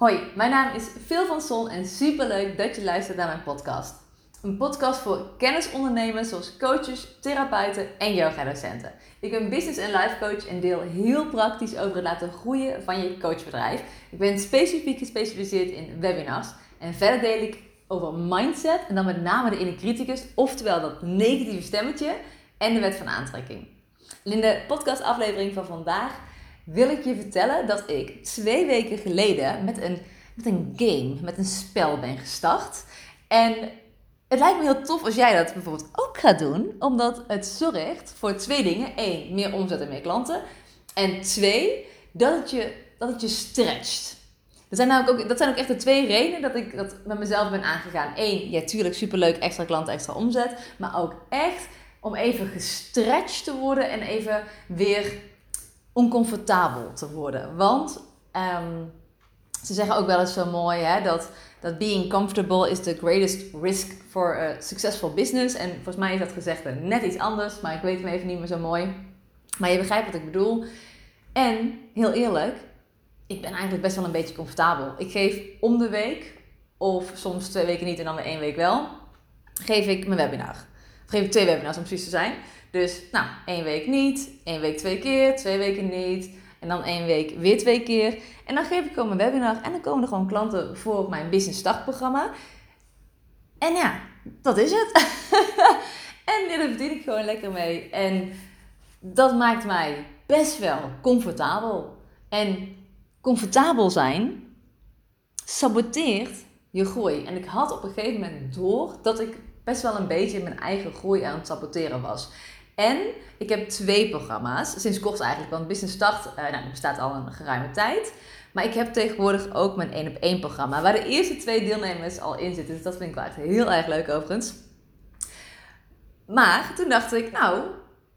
Hoi, mijn naam is Phil van Son en superleuk dat je luistert naar mijn podcast. Een podcast voor kennisondernemers zoals coaches, therapeuten en yoga-docenten. Ik ben business en life coach en deel heel praktisch over het laten groeien van je coachbedrijf. Ik ben specifiek gespecialiseerd in webinars en verder deel ik over mindset en dan met name de inner criticus, oftewel dat negatieve stemmetje en de wet van aantrekking. In de podcastaflevering van vandaag wil ik je vertellen dat ik twee weken geleden met een, met een game, met een spel ben gestart. En het lijkt me heel tof als jij dat bijvoorbeeld ook gaat doen, omdat het zorgt voor twee dingen. Eén, meer omzet en meer klanten. En twee, dat het je, dat het je stretcht. Dat zijn, namelijk ook, dat zijn ook echt de twee redenen dat ik dat met mezelf ben aangegaan. Eén, ja, tuurlijk superleuk, extra klanten, extra omzet. Maar ook echt om even gestretched te worden en even weer oncomfortabel te worden. Want ehm, ze zeggen ook wel eens zo mooi hè, dat, dat being comfortable is the greatest risk for a successful business. En volgens mij is dat gezegd net iets anders, maar ik weet hem even niet meer zo mooi. Maar je begrijpt wat ik bedoel. En heel eerlijk, ik ben eigenlijk best wel een beetje comfortabel. Ik geef om de week, of soms twee weken niet en dan weer één week wel, geef ik mijn webinar. Ik twee webinars om precies te zijn. Dus, nou, één week niet, één week twee keer, twee weken niet. En dan één week weer twee keer. En dan geef ik gewoon mijn webinar en dan komen er gewoon klanten voor mijn Business Start programma. En ja, dat is het. en daar verdien ik gewoon lekker mee. En dat maakt mij best wel comfortabel. En comfortabel zijn saboteert je groei. En ik had op een gegeven moment door dat ik best wel een beetje mijn eigen groei aan het saboteren was. En ik heb twee programma's, sinds kort eigenlijk, want Business Start uh, nou, bestaat al een geruime tijd. Maar ik heb tegenwoordig ook mijn 1 op 1 programma, waar de eerste twee deelnemers al in zitten. Dus dat vind ik wel heel erg leuk overigens. Maar toen dacht ik, nou,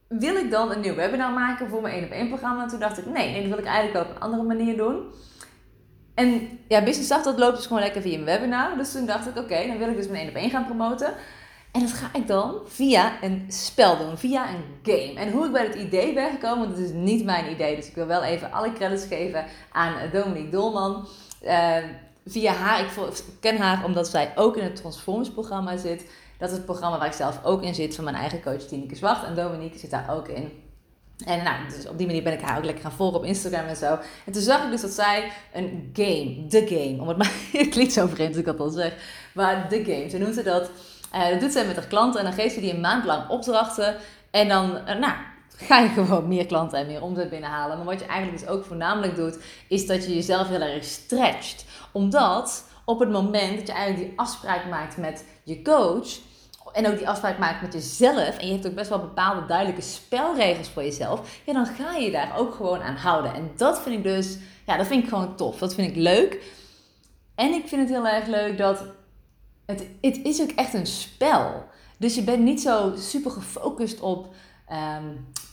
wil ik dan een nieuw webinar maken voor mijn 1 op 1 programma? En toen dacht ik, nee, nee, dat wil ik eigenlijk op een andere manier doen. En ja, Business Start, dat loopt dus gewoon lekker via mijn webinar. Dus toen dacht ik, oké, dan wil ik dus mijn 1 op 1 gaan promoten. En dat ga ik dan via een spel doen, via een game. En hoe ik bij het idee ben gekomen, dat is niet mijn idee. Dus ik wil wel even alle credits geven aan Dominique Dolman. Uh, via haar, ik ken haar omdat zij ook in het Transformers programma zit. Dat is het programma waar ik zelf ook in zit van mijn eigen coach Tineke Zwart. En Dominique zit daar ook in. En nou, dus op die manier ben ik haar ook lekker gaan volgen op Instagram en zo. En toen zag ik dus dat zij een game, de game, om het maar, klinkt zo vreemd als ik dat al zeg, maar de game, ze noemt ze dat uh, dat doet zij met haar klanten en dan geeft ze die een maand lang opdrachten. En dan, uh, nou, ga je gewoon meer klanten en meer omzet binnenhalen. Maar wat je eigenlijk dus ook voornamelijk doet, is dat je jezelf heel erg stretcht. Omdat op het moment dat je eigenlijk die afspraak maakt met je coach, en ook die afspraak maakt met jezelf, en je hebt ook best wel bepaalde duidelijke spelregels voor jezelf, ja, dan ga je daar ook gewoon aan houden. En dat vind ik dus, ja, dat vind ik gewoon tof. Dat vind ik leuk. En ik vind het heel erg leuk dat het, het is ook echt een spel. Dus je bent niet zo super gefocust op ehm,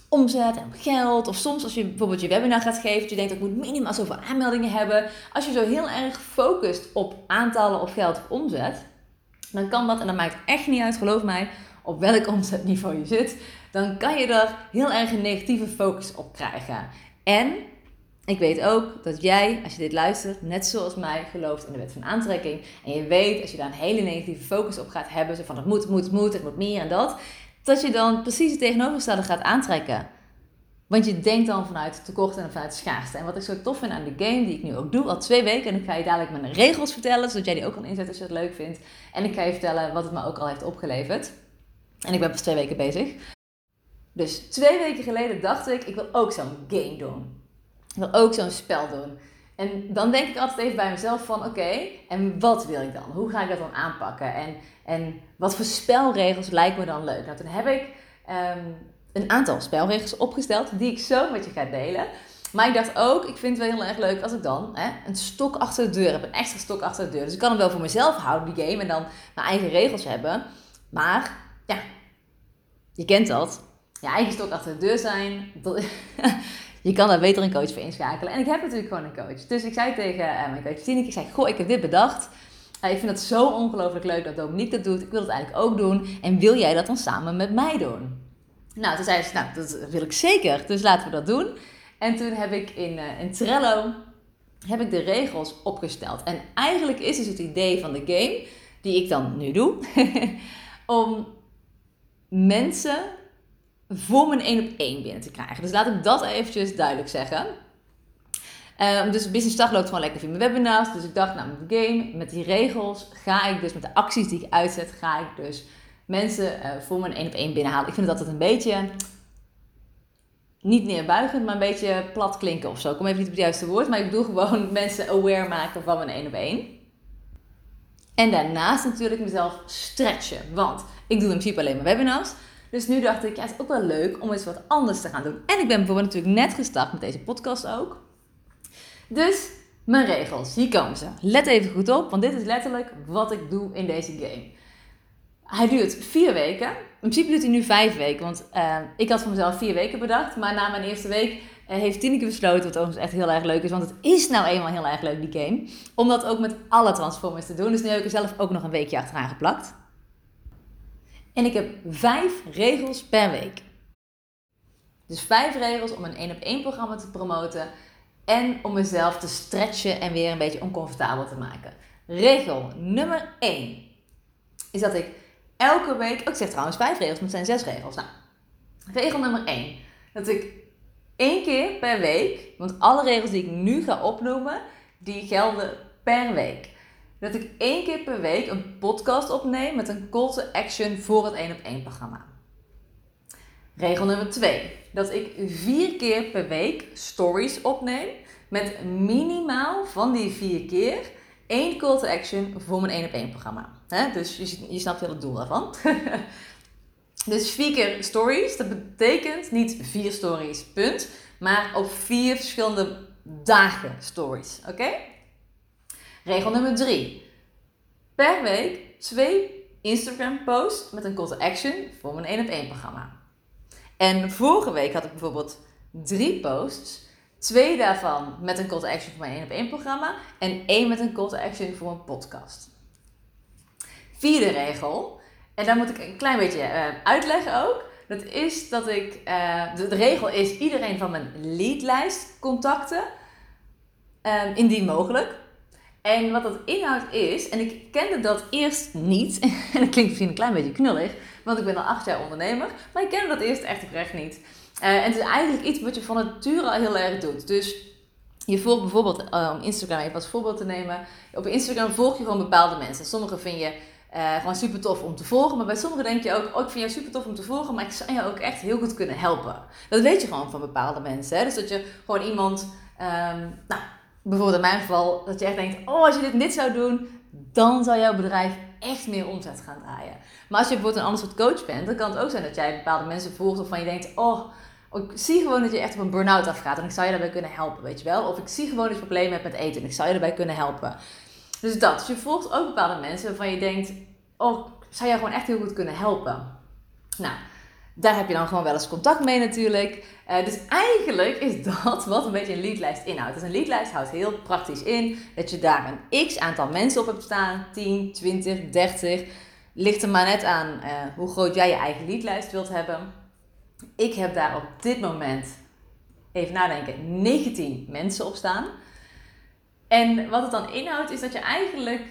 omzet en op geld. Of soms als je bijvoorbeeld je webinar gaat geven, je denkt ik moet minimaal zoveel aanmeldingen hebben. Als je zo heel erg focust op aantallen of geld of omzet, dan kan dat, en dat maakt echt niet uit, geloof mij, op welk omzetniveau je zit, dan kan je er heel erg een negatieve focus op krijgen. En ik weet ook dat jij, als je dit luistert, net zoals mij gelooft in de wet van aantrekking. En je weet, als je daar een hele negatieve focus op gaat hebben, zo van het moet, het moet, het moet, het moet meer en dat, dat je dan precies het tegenovergestelde gaat aantrekken. Want je denkt dan vanuit tekort en vanuit schaarste. En wat ik zo tof vind aan de game, die ik nu ook doe, al twee weken. En ik ga je dadelijk mijn regels vertellen, zodat jij die ook kan inzetten als je het leuk vindt. En ik ga je vertellen wat het me ook al heeft opgeleverd. En ik ben pas twee weken bezig. Dus twee weken geleden dacht ik, ik wil ook zo'n game doen. Ik wil ook zo'n spel doen. En dan denk ik altijd even bij mezelf van oké, en wat wil ik dan? Hoe ga ik dat dan aanpakken? En, en wat voor spelregels lijkt me dan leuk? Nou, toen heb ik ehm, een aantal spelregels opgesteld die ik zo met je ga delen. Maar ik dacht ook, ik vind het wel heel erg leuk als ik dan hè, een stok achter de deur heb. Een extra stok achter de deur. Dus ik kan hem wel voor mezelf houden, die game. En dan mijn eigen regels hebben. Maar, ja, je kent dat. Je eigen stok achter de deur zijn. je kan daar beter een coach voor inschakelen. En ik heb natuurlijk gewoon een coach. Dus ik zei tegen uh, mijn coach Tineke, ik zei, goh, ik heb dit bedacht. Uh, ik vind het zo ongelooflijk leuk dat Dominique dat doet. Ik wil het eigenlijk ook doen. En wil jij dat dan samen met mij doen? Nou, toen zei ze, nou, dat wil ik zeker. Dus laten we dat doen. En toen heb ik in, uh, in Trello heb ik de regels opgesteld. En eigenlijk is dus het idee van de game, die ik dan nu doe, om mensen voor mijn één op één binnen te krijgen. Dus laat ik dat eventjes duidelijk zeggen. Um, dus Business Start loopt gewoon lekker via mijn webinars. Dus ik dacht, nou, met de game, met die regels, ga ik dus met de acties die ik uitzet, ga ik dus mensen uh, voor mijn één op één binnenhalen. Ik vind het altijd een beetje niet neerbuigend, maar een beetje plat klinken of zo. Ik kom even niet op het juiste woord, maar ik bedoel gewoon mensen aware maken van mijn één op één. En daarnaast natuurlijk mezelf stretchen, want ik doe in principe alleen mijn webinars. Dus nu dacht ik, ja, het is ook wel leuk om eens wat anders te gaan doen. En ik ben bijvoorbeeld natuurlijk net gestart met deze podcast ook. Dus mijn regels, hier komen ze. Let even goed op, want dit is letterlijk wat ik doe in deze game. Hij duurt vier weken. In principe duurt hij nu vijf weken, want uh, ik had voor mezelf vier weken bedacht. Maar na mijn eerste week uh, heeft Tineke besloten, wat overigens echt heel erg leuk is, want het is nou eenmaal heel erg leuk, die game. Om dat ook met alle transformers te doen. Dus nu heb ik er zelf ook nog een weekje achteraan geplakt. En ik heb vijf regels per week. Dus vijf regels om een één op één programma te promoten en om mezelf te stretchen en weer een beetje oncomfortabel te maken. Regel nummer 1 is dat ik elke week, oh, ik zeg trouwens vijf regels, maar het zijn zes regels. Nou, regel nummer 1, dat ik één keer per week, want alle regels die ik nu ga opnoemen, die gelden per week. Dat ik één keer per week een podcast opneem met een call to action voor het 1 op 1 programma. Regel nummer 2. Dat ik vier keer per week stories opneem met minimaal van die vier keer één call to action voor mijn 1 op 1 programma. Dus je, snapt wel het doel daarvan. dus vier keer stories, dat betekent niet vier stories, punt. Maar op vier verschillende dagen stories. Oké? Regel nummer 3. Per week twee Instagram posts met een call to action voor mijn 1 op 1 programma. En vorige week had ik bijvoorbeeld drie posts. Twee daarvan met een call to action voor mijn 1 op 1 programma. En één met een call to action voor een podcast. Vierde regel. En daar moet ik een klein beetje uh, uitleggen ook. Dat is dat ik. Uh, de, regel is iedereen van mijn leadlijst contacten. Uh, indien mogelijk. En wat dat inhoud is, en ik kende dat eerst niet, en dat klinkt misschien een klein beetje knullig, want ik ben al acht jaar ondernemer, maar ik kende dat eerst echt oprecht niet. Uh, en het is eigenlijk iets wat je van nature al heel erg doet. Dus je volgt bijvoorbeeld, om Instagram even als voorbeeld te nemen, op Instagram volg je gewoon bepaalde mensen. Sommige vind je uh, gewoon super tof om te volgen, maar bij sommigen denk je ook, oh ik vind jou super tof om te volgen, maar ik zou jou ook echt heel goed kunnen helpen. Dat weet je gewoon van bepaalde mensen. Hè? Dus dat je gewoon iemand, um, nou, bijvoorbeeld in mijn geval, dat je echt denkt: oh, als je dit zou doen, dan zou jouw bedrijf echt meer omzet gaan draaien. Maar als je bijvoorbeeld een ander soort coach bent, dan kan het ook zijn dat jij bepaalde mensen volgt waarvan je denkt: oh, ik zie gewoon dat je echt op een burn-out afgaat en ik zou je daarbij kunnen helpen, weet je wel? Of ik zie gewoon dat je problemen hebt met eten en ik zou je daarbij kunnen helpen. Dus dat. Dus je volgt ook bepaalde mensen waarvan je denkt: oh, zou jij gewoon echt heel goed kunnen helpen. Nou, daar heb je dan gewoon wel eens contact mee natuurlijk. Uh, dus eigenlijk is dat wat een beetje een leadlijst inhoudt. Dus een leadlijst houdt heel praktisch in dat je daar een x aantal mensen op hebt staan. 10, 20, 30. Ligt er maar net aan uh, hoe groot jij je eigen leadlijst wilt hebben. Ik heb daar op dit moment, even nadenken, 19 mensen op staan. En wat het dan inhoudt is dat je eigenlijk,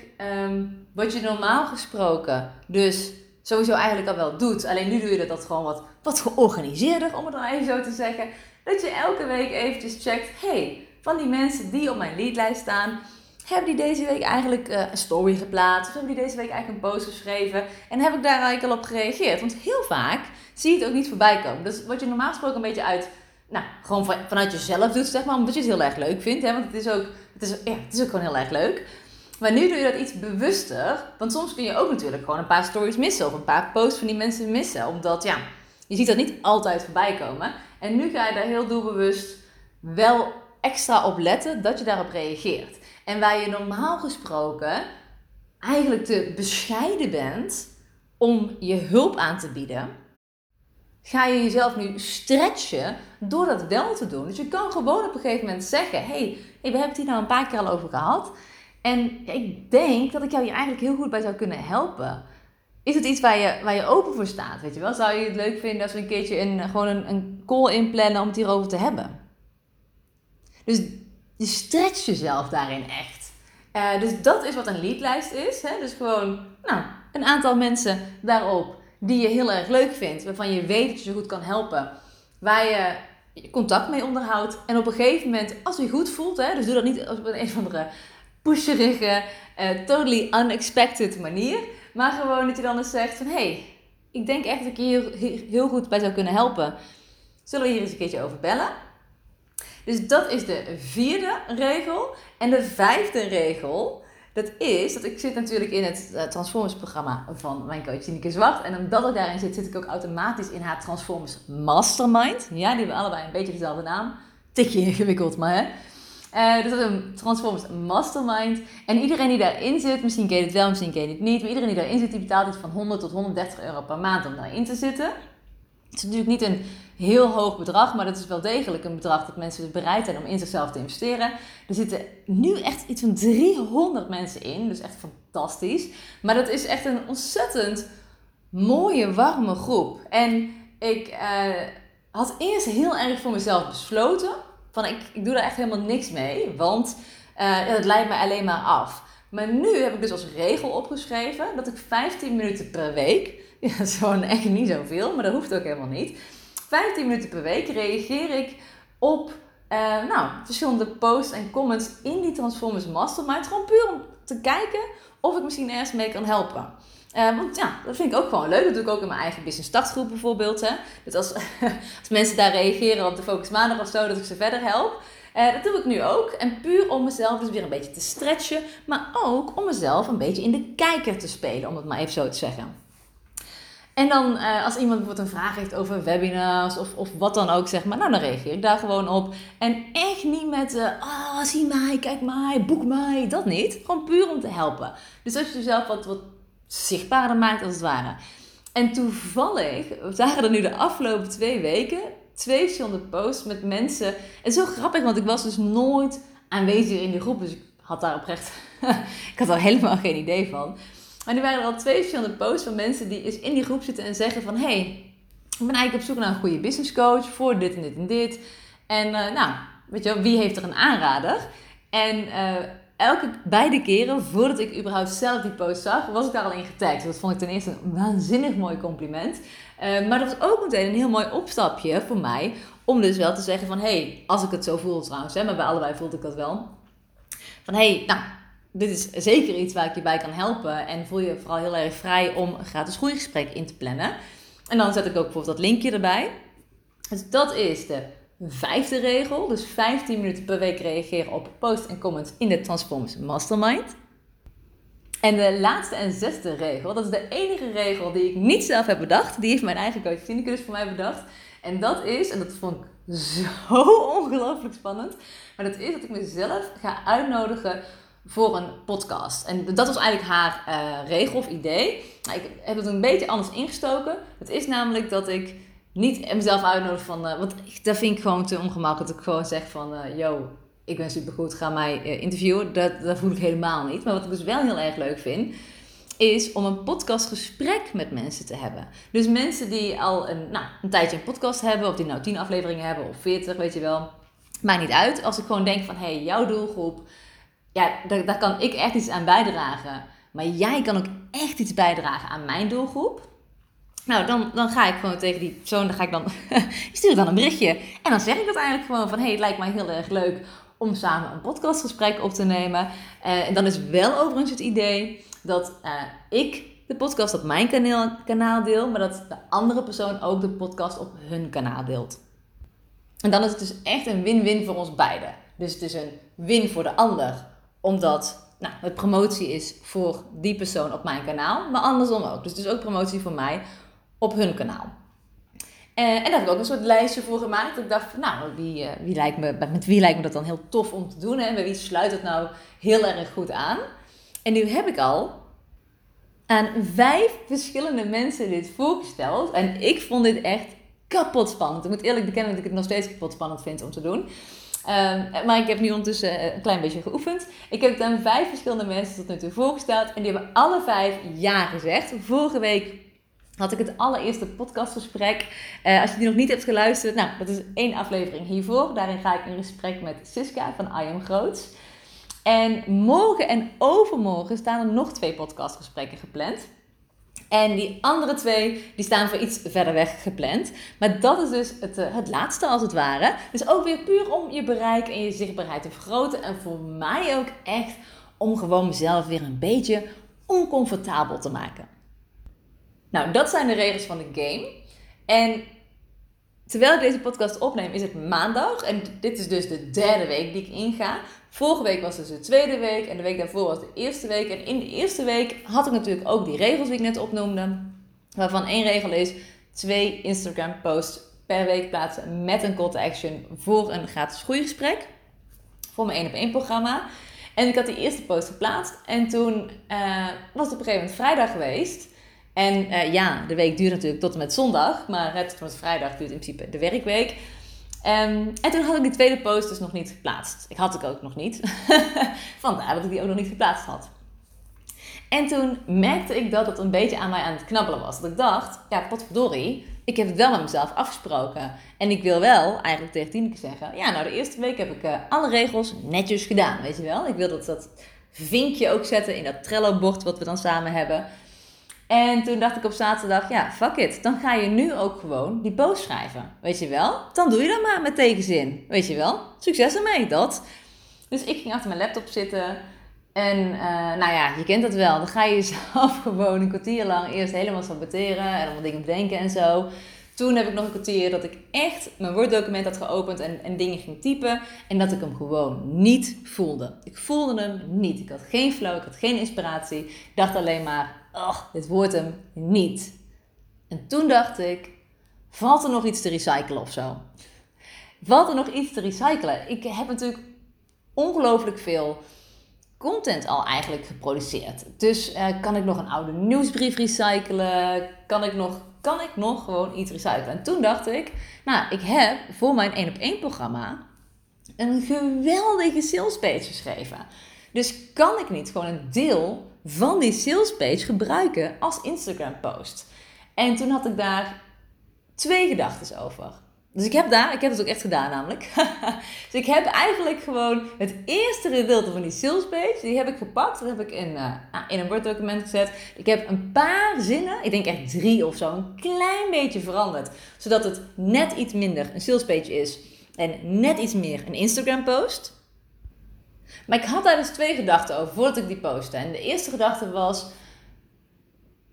um, wat je normaal gesproken dus sowieso eigenlijk al wel doet. Alleen nu doe je dat gewoon wat, wat georganiseerder, om het dan even zo te zeggen. Dat je elke week eventjes checkt, hey, van die mensen die op mijn leadlijst staan, hebben die deze week eigenlijk uh, een story geplaatst? Of hebben die deze week eigenlijk een post geschreven? En heb ik daar eigenlijk al op gereageerd? Want heel vaak zie je het ook niet voorbij komen. Dus wat je normaal gesproken een beetje uit, nou, gewoon van, vanuit jezelf doet, zeg maar, omdat je het heel erg leuk vindt. Hè? Want het is ook, het is, ja, het is ook gewoon heel erg leuk. Maar nu doe je dat iets bewuster. Want soms kun je ook natuurlijk gewoon een paar stories missen. Of een paar posts van die mensen missen. Omdat ja, je ziet dat niet altijd voorbij komen. En nu ga je daar heel doelbewust wel extra op letten dat je daarop reageert. En waar je normaal gesproken eigenlijk te bescheiden bent om je hulp aan te bieden, ga je jezelf nu stretchen door dat wel te doen. Dus je kan gewoon op een gegeven moment zeggen: hey, we hebben het hier nou een paar keer al over gehad. En ik denk dat ik jou hier eigenlijk heel goed bij zou kunnen helpen. Is het iets waar je, waar je open voor staat? Weet je wel? Zou je het leuk vinden als we een keertje een, gewoon een, een call inplannen om het hierover te hebben? Dus je stretcht jezelf daarin echt. Eh, dus dat is wat een leadlijst is. Hè? Dus gewoon nou, een aantal mensen daarop die je heel erg leuk vindt, waarvan je weet dat je ze goed kan helpen, waar je contact mee onderhoudt. En op een gegeven moment, als je goed voelt, hè, dus doe dat niet op een, een of andere pusherige, uh, totally unexpected manier, maar gewoon dat je dan eens zegt van, hey, ik denk echt dat ik hier heel goed bij zou kunnen helpen. Zullen we hier eens een keertje over bellen? Dus dat is de vierde regel. En de vijfde regel, dat is dat ik zit natuurlijk in het uh, Transformers programma van mijn coach Tineke Zwart. En omdat ik daarin zit, zit ik ook automatisch in haar Transformers Mastermind. Ja, die hebben allebei een beetje dezelfde naam. Tikje ingewikkeld, maar hè. Uh, dus dat is een Transformers Mastermind. En iedereen die daarin zit, misschien ken je het wel, misschien ken je het niet. Maar iedereen die daarin zit, die betaalt iets van 100 tot 130 euro per maand om daarin te zitten. Het is natuurlijk niet een heel hoog bedrag, maar dat is wel degelijk een bedrag dat mensen bereid zijn om in zichzelf te investeren. Er zitten nu echt iets van 300 mensen in, dus echt fantastisch. Maar dat is echt een ontzettend mooie, warme groep. En ik uh, had eerst heel erg voor mezelf besloten van ik, ik doe daar echt helemaal niks mee, want uh, het leidt mij alleen maar af. Maar nu heb ik dus als regel opgeschreven dat ik 15 minuten per week, ja, dat is gewoon echt niet zoveel, maar dat hoeft ook helemaal niet. 15 minuten per week reageer ik op uh, nou, verschillende posts en comments in die Transformers Mastermind. Gewoon puur om te kijken of ik misschien ergens mee kan helpen. Uh, want ja, dat vind ik ook gewoon leuk. Dat doe ik ook in mijn eigen business startgroep bijvoorbeeld. Hè. Dus als, als mensen daar reageren op de Focus Maandag of zo, dat ik ze verder help. Uh, dat doe ik nu ook. En puur om mezelf dus weer een beetje te stretchen. Maar ook om mezelf een beetje in de kijker te spelen, om het maar even zo te zeggen. En dan uh, als iemand bijvoorbeeld een vraag heeft over webinars of, of wat dan ook, zeg maar, nou dan reageer ik daar gewoon op. En echt niet met, uh, ah, zie mij, kijk mij, boek mij, dat niet. Gewoon puur om te helpen. Dus dat je jezelf wat, wat zichtbaarder maakt als het ware. En toevallig zagen er nu de afgelopen twee weken twee verschillende posts met mensen. En zo grappig, want ik was dus nooit aanwezig in die groep. Dus ik had daar oprecht, ik had daar helemaal geen idee van. Maar nu waren er al twee verschillende posts van mensen die eens in die groep zitten en zeggen van... Hey, ik ben eigenlijk op zoek naar een goede business coach voor dit en dit en dit. En uh, nou, weet je wel, wie heeft er een aanrader? En uh, elke, beide keren, voordat ik überhaupt zelf die post zag, was ik daar al in getagd. Dat vond ik ten eerste een waanzinnig mooi compliment. Uh, maar dat was ook meteen een heel mooi opstapje voor mij. Om dus wel te zeggen van, hé, hey, als ik het zo voel trouwens, hè, maar bij allebei voelde ik dat wel. Van, hé, hey, nou, dit is zeker iets waar ik je bij kan helpen. En voel je vooral heel erg vrij om een gratis groeigesprek in te plannen. En dan zet ik ook bijvoorbeeld dat linkje erbij. Dus dat is de vijfde regel. Dus 15 minuten per week reageren op posts en comments in de Transformers Mastermind. En de laatste en zesde regel, dat is de enige regel die ik niet zelf heb bedacht. Die heeft mijn eigen coach Tineke dus voor mij bedacht. En dat is, en dat vond ik zo ongelooflijk spannend. Maar dat is dat ik mezelf ga uitnodigen voor een podcast. En dat was eigenlijk haar uh, regel of idee. Nou, ik heb het een beetje anders ingestoken. Het is namelijk dat ik niet mezelf uitnodig van... Uh, want dat vind ik gewoon te ongemakkelijk. Dat ik gewoon zeg van... Uh, yo, ik ben supergoed, ga mij interviewen. Dat, dat voel ik helemaal niet. Maar wat ik dus wel heel erg leuk vind... is om een podcastgesprek met mensen te hebben. Dus mensen die al een, nou, een tijdje een podcast hebben... of die nou 10 afleveringen hebben of 40, weet je wel... Maakt niet uit. Als ik gewoon denk van... hé, hey, jouw doelgroep ja, daar, kan ik echt iets aan bijdragen. Maar jij kan ook echt iets bijdragen aan mijn doelgroep. Nou, dan, dan ga ik gewoon tegen die persoon, dan ga ik dan, stuur dan een berichtje. En dan zeg ik dat eigenlijk gewoon van, hey, het lijkt mij heel erg leuk om samen een podcastgesprek op te nemen. Uh, en dan is wel overigens het idee dat uh, ik de podcast op mijn kanaal, kanaal deel, maar dat de andere persoon ook de podcast op hun kanaal deelt. En dan is het dus echt een win-win voor ons beiden. Dus het is een win voor de ander omdat nou, het promotie is voor die persoon op mijn kanaal, maar andersom ook. Dus het is ook promotie voor mij op hun kanaal. En, eh, en daar heb ik ook een soort lijstje voor gemaakt. Ik dacht, nou, wie, uh, wie lijkt me, met wie lijkt me dat dan heel tof om te doen? En bij wie sluit het nou heel erg goed aan? En nu heb ik al aan vijf verschillende mensen dit voorgesteld. En ik vond dit echt kapot spannend. Ik moet eerlijk bekennen dat ik het nog steeds kapot spannend vind om te doen. Um, maar ik heb nu ondertussen eh, een klein beetje geoefend. Ik heb het aan vijf verschillende mensen tot nu toe voorgesteld. En die hebben alle vijf ja gezegd. Vorige week had ik het allereerste podcastgesprek. Uh, als je die nog niet hebt geluisterd, nou, dat is één aflevering hiervoor. Daarin ga ik in gesprek met Siska van I Am Groots. En morgen en overmorgen staan er nog twee podcastgesprekken gepland. En die andere twee, die staan voor iets verder weg gepland. Maar dat is dus het, eh, het laatste als het ware. Dus ook weer puur om je bereik en je zichtbaarheid te vergroten. En voor mij ook echt om gewoon mezelf weer een beetje oncomfortabel te maken. Nou, dat zijn de regels van de game. En terwijl ik deze podcast opneem, is het maandag. En dit is dus de derde week die ik inga. Vorige week was dus de tweede week en de week daarvoor was de eerste week. En in de eerste week had ik natuurlijk ook die regels die ik net opnoemde. Waarvan één regel is twee Instagram posts per week plaatsen met een call to action voor een gratis groeigesprek. Voor mijn 1 op 1 programma. En ik had die eerste post geplaatst en toen uh, was het op een gegeven moment vrijdag geweest. En uh, ja, de week duurt natuurlijk tot en met zondag, maar het met vrijdag duurt in principe de werkweek. Um, en toen had ik die tweede post dus nog niet geplaatst. Ik had ik ook nog niet. Vandaar dat ik die ook nog niet geplaatst had. En toen merkte ik dat het een beetje aan mij aan het knabbelen was. Dat ik dacht, ja, potverdorie, ik heb het wel met mezelf afgesproken. En ik wil wel eigenlijk tegen Tineke zeggen, ja, nou de eerste week heb ik uh, alle regels netjes gedaan, weet je wel. Ik wil dat, dat vinkje ook zetten in dat Trello-bord wat we dan samen hebben. En toen dacht ik op zaterdag, ja, fuck it. Dan ga je nu ook gewoon die post schrijven. Weet je wel? Dan doe je dat maar met tegenzin. Weet je wel? Succes ermee, dat. Dus ik ging achter mijn laptop zitten. En uh, nou ja, je kent dat wel. Dan ga je jezelf gewoon een kwartier lang eerst helemaal saboteren. En allemaal dingen bedenken en zo. Toen heb ik nog een kwartier dat ik echt mijn Word-document had geopend en, en dingen ging typen. En dat ik hem gewoon niet voelde. Ik voelde hem niet. Ik had geen flow, ik had geen inspiratie. Ik dacht alleen maar, oh, dit wordt hem niet. En toen dacht ik, valt er nog iets te recyclen of zo? Valt er nog iets te recyclen? Ik heb natuurlijk ongelooflijk veel content al eigenlijk geproduceerd. Dus uh, kan ik nog een oude nieuwsbrief recyclen? Kan ik nog, kan ik nog gewoon iets recyclen? En toen dacht ik, nou, ik heb voor mijn 1 op 1 programma een geweldige salespage geschreven. Dus kan ik niet gewoon een deel van die salespage gebruiken als Instagram post? En toen had ik daar twee gedachten over. Dus ik heb daar, ik heb het ook echt gedaan namelijk. dus ik heb eigenlijk gewoon het eerste gedeelte van die salespage, die heb ik gepakt. Dat heb ik in, uh, in een Word document gezet. Ik heb een paar zinnen, ik denk echt drie of zo, een klein beetje veranderd. Zodat het net iets minder een salespage is en net iets meer een Instagram post. Maar ik had daar dus twee gedachten over voordat ik die postte. En de eerste gedachte was,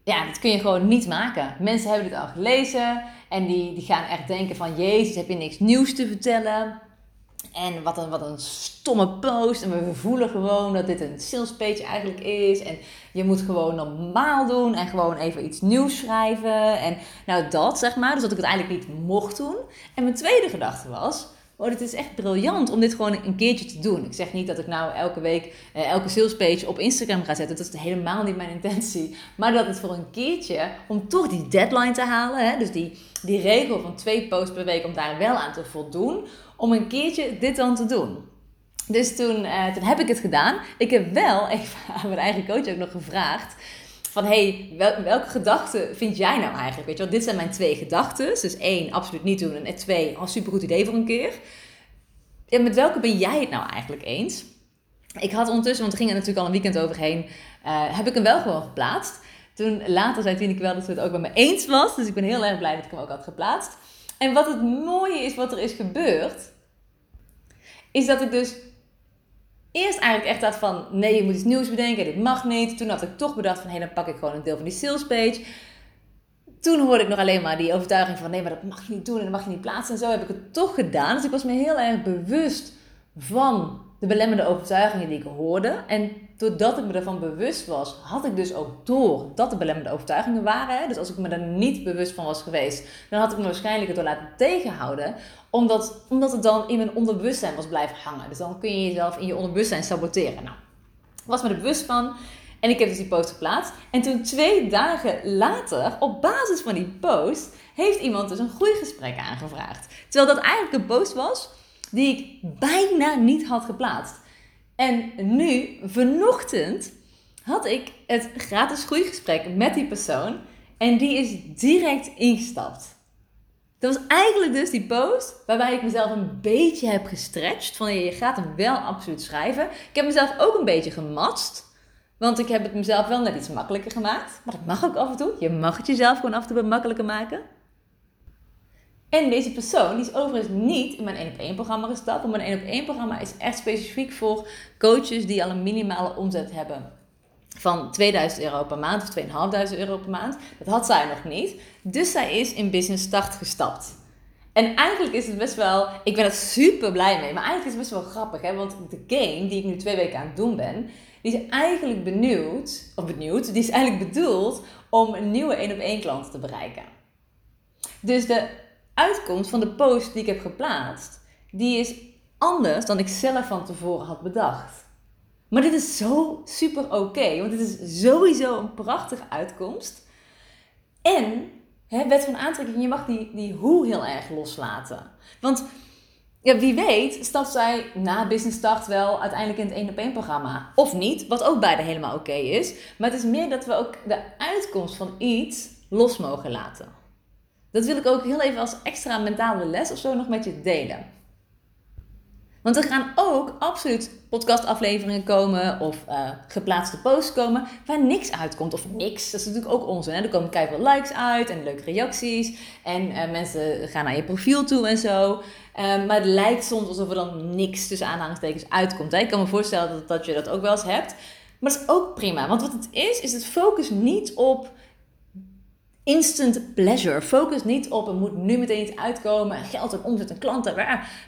ja, dat kun je gewoon niet maken. Mensen hebben dit al gelezen en die, die gaan echt denken van, jezus, heb je niks nieuws te vertellen? En wat een, wat een stomme post. En we voelen gewoon dat dit een sales page eigenlijk is. En je moet gewoon normaal doen. En gewoon even iets nieuws schrijven. En nou dat zeg maar. Dus dat ik het eigenlijk niet mocht doen. En mijn tweede gedachte was oh, dit is echt briljant om dit gewoon een keertje te doen. Ik zeg niet dat ik nou elke week eh, elke salespage op Instagram ga zetten. Dat is helemaal niet mijn intentie. Maar dat het voor een keertje, om toch die deadline te halen. Hè, dus die, die regel van twee posts per week, om daar wel aan te voldoen. Om een keertje dit dan te doen. Dus toen, eh, toen heb ik het gedaan. Ik heb wel even aan mijn eigen coach ook nog gevraagd van hey, welke gedachten vind jij nou eigenlijk? Weet je wel, dit zijn mijn twee gedachten. Dus één, absoluut niet doen. En twee, al supergoed idee voor een keer. En met welke ben jij het nou eigenlijk eens? Ik had ondertussen, want er ging er natuurlijk al een weekend overheen, uh, heb ik hem wel gewoon geplaatst. Toen later zei ik wel dat ze het ook met me eens was. Dus ik ben heel erg blij dat ik hem ook had geplaatst. En wat het mooie is, wat er is gebeurd, is dat ik dus eerst eigenlijk echt dacht van, nee, je moet iets nieuws bedenken, dit mag niet. Toen had ik toch bedacht van, hé, dan pak ik gewoon een deel van die sales page. Toen hoorde ik nog alleen maar die overtuiging van, nee, maar dat mag je niet doen en dat mag je niet plaatsen. En zo heb ik het toch gedaan. Dus ik was me heel erg bewust van de belemmerende overtuigingen die ik hoorde. En doordat ik me ervan bewust was, had ik dus ook door dat de belemmerende overtuigingen waren. Dus als ik me er niet bewust van was geweest, dan had ik me waarschijnlijk het door laten tegenhouden. Omdat, omdat het dan in mijn onderbewustzijn was blijven hangen. Dus dan kun je jezelf in je onderbewustzijn saboteren. Nou, was me er bewust van. En ik heb dus die post geplaatst. En toen twee dagen later, op basis van die post, heeft iemand dus een groeigesprek aangevraagd. Terwijl dat eigenlijk een post was die ik bijna niet had geplaatst. En nu, vanochtend, had ik het gratis groeigesprek met die persoon. En die is direct ingestapt. Dat was eigenlijk dus die post waarbij ik mezelf een beetje heb gestretched. Van je gaat hem wel absoluut schrijven. Ik heb mezelf ook een beetje gematst. Want ik heb het mezelf wel net iets makkelijker gemaakt. Maar dat mag ook af en toe. Je mag het jezelf gewoon af en toe makkelijker maken. En deze persoon die is overigens niet in mijn 1 op 1 programma gestapt. Want mijn 1 op 1 programma is echt specifiek voor coaches die al een minimale omzet hebben van 2000 euro per maand of 2500 euro per maand. Dat had zij nog niet. Dus zij is in Business Start gestapt. En eigenlijk is het best wel, ik ben er super blij mee, maar eigenlijk is het best wel grappig, hè? want de game die ik nu twee weken aan het doen ben, die is eigenlijk benieuwd, of benieuwd, die is eigenlijk bedoeld om een nieuwe 1 op 1 klant te bereiken. Dus de uitkomst van de post die ik heb geplaatst, die is anders dan ik zelf van tevoren had bedacht. Maar dit is zo super oké, want dit is sowieso een prachtige uitkomst. En, hè, wet van aantrekking, je mag die, die hoe heel erg loslaten. Want ja, wie weet stapt zij na Business Start wel uiteindelijk in het 1 op 1 programma. Of niet, wat ook beide helemaal oké is. Maar het is meer dat we ook de uitkomst van iets los mogen laten. Dat wil ik ook heel even als extra mentale les of zo nog met je delen. Want er gaan ook absoluut podcastafleveringen komen of uh, geplaatste posts komen waar niks uitkomt. Of niks, dat is natuurlijk ook onzin. Hè? Er komen keihard likes uit en leuke reacties. En uh, mensen gaan naar je profiel toe en zo. Um, maar het lijkt soms alsof er dan niks tussen aanhalingstekens uitkomt. Ik kan me voorstellen dat, dat je dat ook wel eens hebt. Maar dat is ook prima. Want wat het is, is het focus niet op instant pleasure. Focus niet op er moet nu meteen iets uitkomen, geld en omzet en klanten.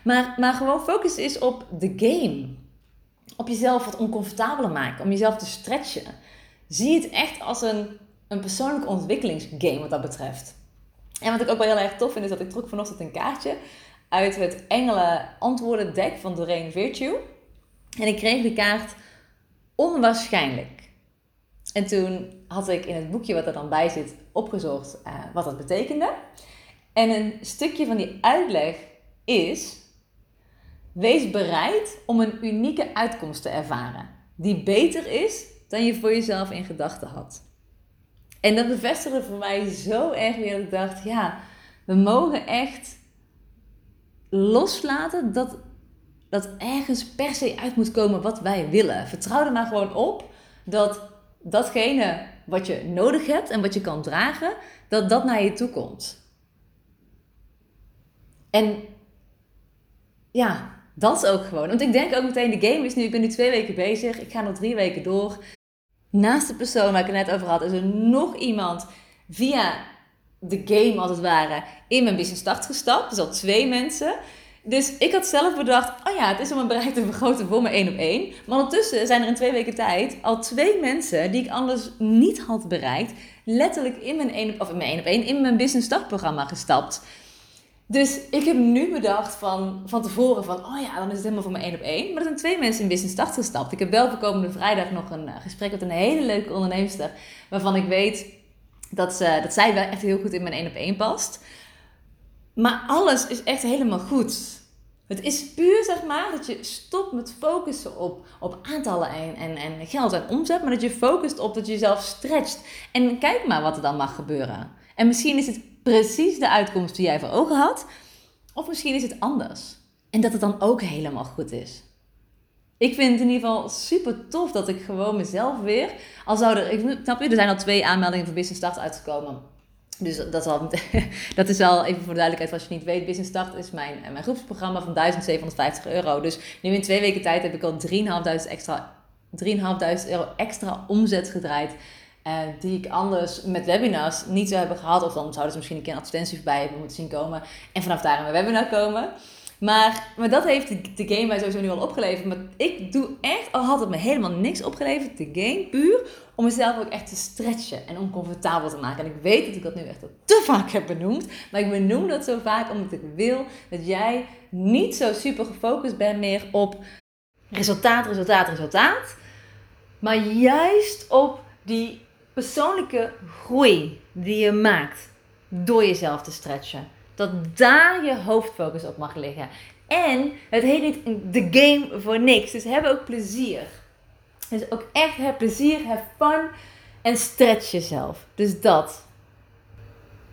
Maar, maar gewoon focus is op de game. Op jezelf wat oncomfortabeler maken, om jezelf te stretchen. Zie het echt als een, een persoonlijke ontwikkelingsgame wat dat betreft. En wat ik ook wel heel erg tof vind, is dat ik trok vanochtend een kaartje uit het Engelen antwoorden deck van Doreen Virtue. En ik kreeg de kaart onwaarschijnlijk. En toen had ik in het boekje wat er dan bij zit opgezocht uh, wat dat betekende. En een stukje van die uitleg is: wees bereid om een unieke uitkomst te ervaren, die beter is dan je voor jezelf in gedachten had. En dat bevestigde voor mij zo erg weer dat ik dacht: ja, we mogen echt loslaten dat, dat ergens per se uit moet komen wat wij willen. Vertrouw er maar gewoon op dat datgene wat je nodig hebt en wat je kan dragen, dat dat naar je toe komt. En ja, dat is ook gewoon. Want ik denk ook meteen, de game is nu, ik ben nu twee weken bezig, ik ga nog drie weken door. Naast de persoon waar ik het net over had, is er nog iemand via de game als het ware in mijn business start gestapt. Dus al twee mensen. Dus ik had zelf bedacht, oh ja, het is om mijn bereik te vergroten voor mijn één op één. Maar ondertussen zijn er in twee weken tijd al twee mensen die ik anders niet had bereikt, letterlijk in mijn één op, of in mijn één op één, in mijn business dagprogramma gestapt. Dus ik heb nu bedacht van, van tevoren van, oh ja, dan is het helemaal voor mijn één op één. Maar er zijn twee mensen in Business Start gestapt. Ik heb wel voor komende vrijdag nog een eh, gesprek met een hele leuke onderneemster. Waarvan ik weet dat, ze, dat zij wel echt heel goed in mijn één op één past. Maar alles is echt helemaal goed. Het is puur zeg maar dat je stopt met focussen op, op aantallen en, en, en geld en omzet, maar dat je focust op dat je jezelf stretcht. En kijk maar wat er dan mag gebeuren. En misschien is het precies de uitkomst die jij voor ogen had, of misschien is het anders. En dat het dan ook helemaal goed is. Ik vind het in ieder geval super tof dat ik gewoon mezelf weer, al zou er, ik snap je, er zijn al twee aanmeldingen voor Business Start uitgekomen dus dat al, dat is wel even voor de duidelijkheid, als je niet weet, Business Start is mijn, mijn groepsprogramma van 1750 euro. Dus nu in twee weken tijd heb ik al 3.500 extra, 3.500 euro extra omzet gedraaid. Uh, die ik anders met webinars niet zou hebben gehad. Of dan zouden ze misschien een keer een advertentie voorbij hebben moeten zien komen. En vanaf daar mijn webinar komen. Maar, maar dat heeft de, game mij sowieso nu al opgeleverd. Maar ik doe echt, al had het me helemaal niks opgeleverd, de game puur om mezelf ook echt te stretchen en oncomfortabel te maken. En ik weet dat ik dat nu echt te vaak heb benoemd. Maar ik benoem dat zo vaak omdat ik wil dat jij niet zo super gefocust bent meer op resultaat, resultaat, resultaat. Maar juist op die persoonlijke groei die je maakt door jezelf te stretchen. Dat daar je hoofdfocus op mag liggen. En het heet niet de game voor niks. Dus heb ook plezier. Dus ook echt heb plezier, heb fun en stretch jezelf. Dus dat.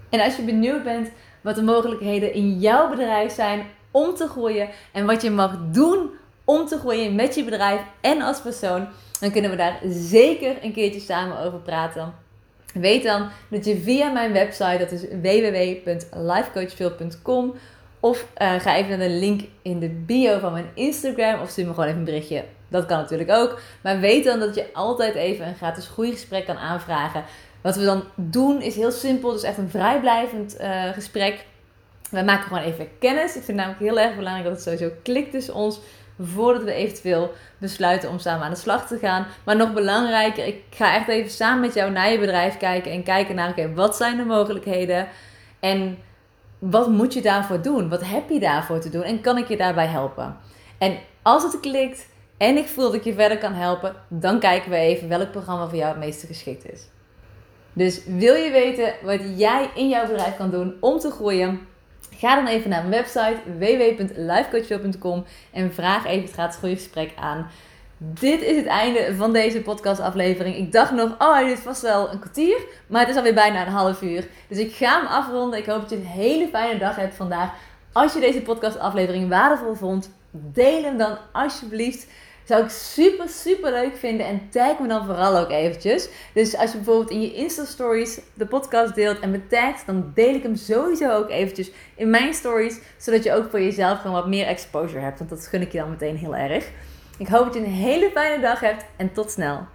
En als je benieuwd bent wat de mogelijkheden in jouw bedrijf zijn om te groeien en wat je mag doen om te groeien met je bedrijf en als persoon, dan kunnen we daar zeker een keertje samen over praten. Weet dan dat je via mijn website, dat is www.lifecoachphil.com, of uh, ga even naar de link in de bio van mijn Instagram of stuur me gewoon even een berichtje. Dat kan natuurlijk ook. Maar weet dan dat je altijd even een gratis groeigesprek kan aanvragen. Wat we dan doen is heel simpel, dus echt een vrijblijvend uh, gesprek. We maken gewoon even kennis. Ik vind het namelijk heel erg belangrijk dat het sowieso klikt tussen ons voordat we eventueel besluiten om samen aan de slag te gaan. Maar nog belangrijker, ik ga echt even samen met jou naar je bedrijf kijken en kijken naar, oké, wat zijn de mogelijkheden en wat moet je daarvoor doen? Wat heb je daarvoor te doen en kan ik je daarbij helpen? En als het klikt en ik voel dat ik je verder kan helpen, dan kijken we even welk programma voor jou het meeste geschikt is. Dus wil je weten wat jij in jouw bedrijf kan doen om te groeien? Ga dan even naar mijn website www.lifecoachville.com en vraag even het gratis groeigesprek aan. Dit is het einde van deze podcastaflevering. Ik dacht nog, oh, dit is vast wel een kwartier. Maar het is alweer bijna een half uur. Dus ik ga hem afronden. Ik hoop dat je een hele fijne dag hebt vandaag. Als je deze podcastaflevering waardevol vond, deel hem dan alsjeblieft zou ik super, super leuk vinden. En tag me dan vooral ook eventjes. Dus als je bijvoorbeeld in je Insta-stories de podcast deelt en me tagt, dan deel ik hem sowieso ook eventjes in mijn stories. Zodat je ook voor jezelf gewoon wat meer exposure hebt. Want dat gun ik je dan meteen heel erg. Ik hoop dat je een hele fijne dag hebt en tot snel.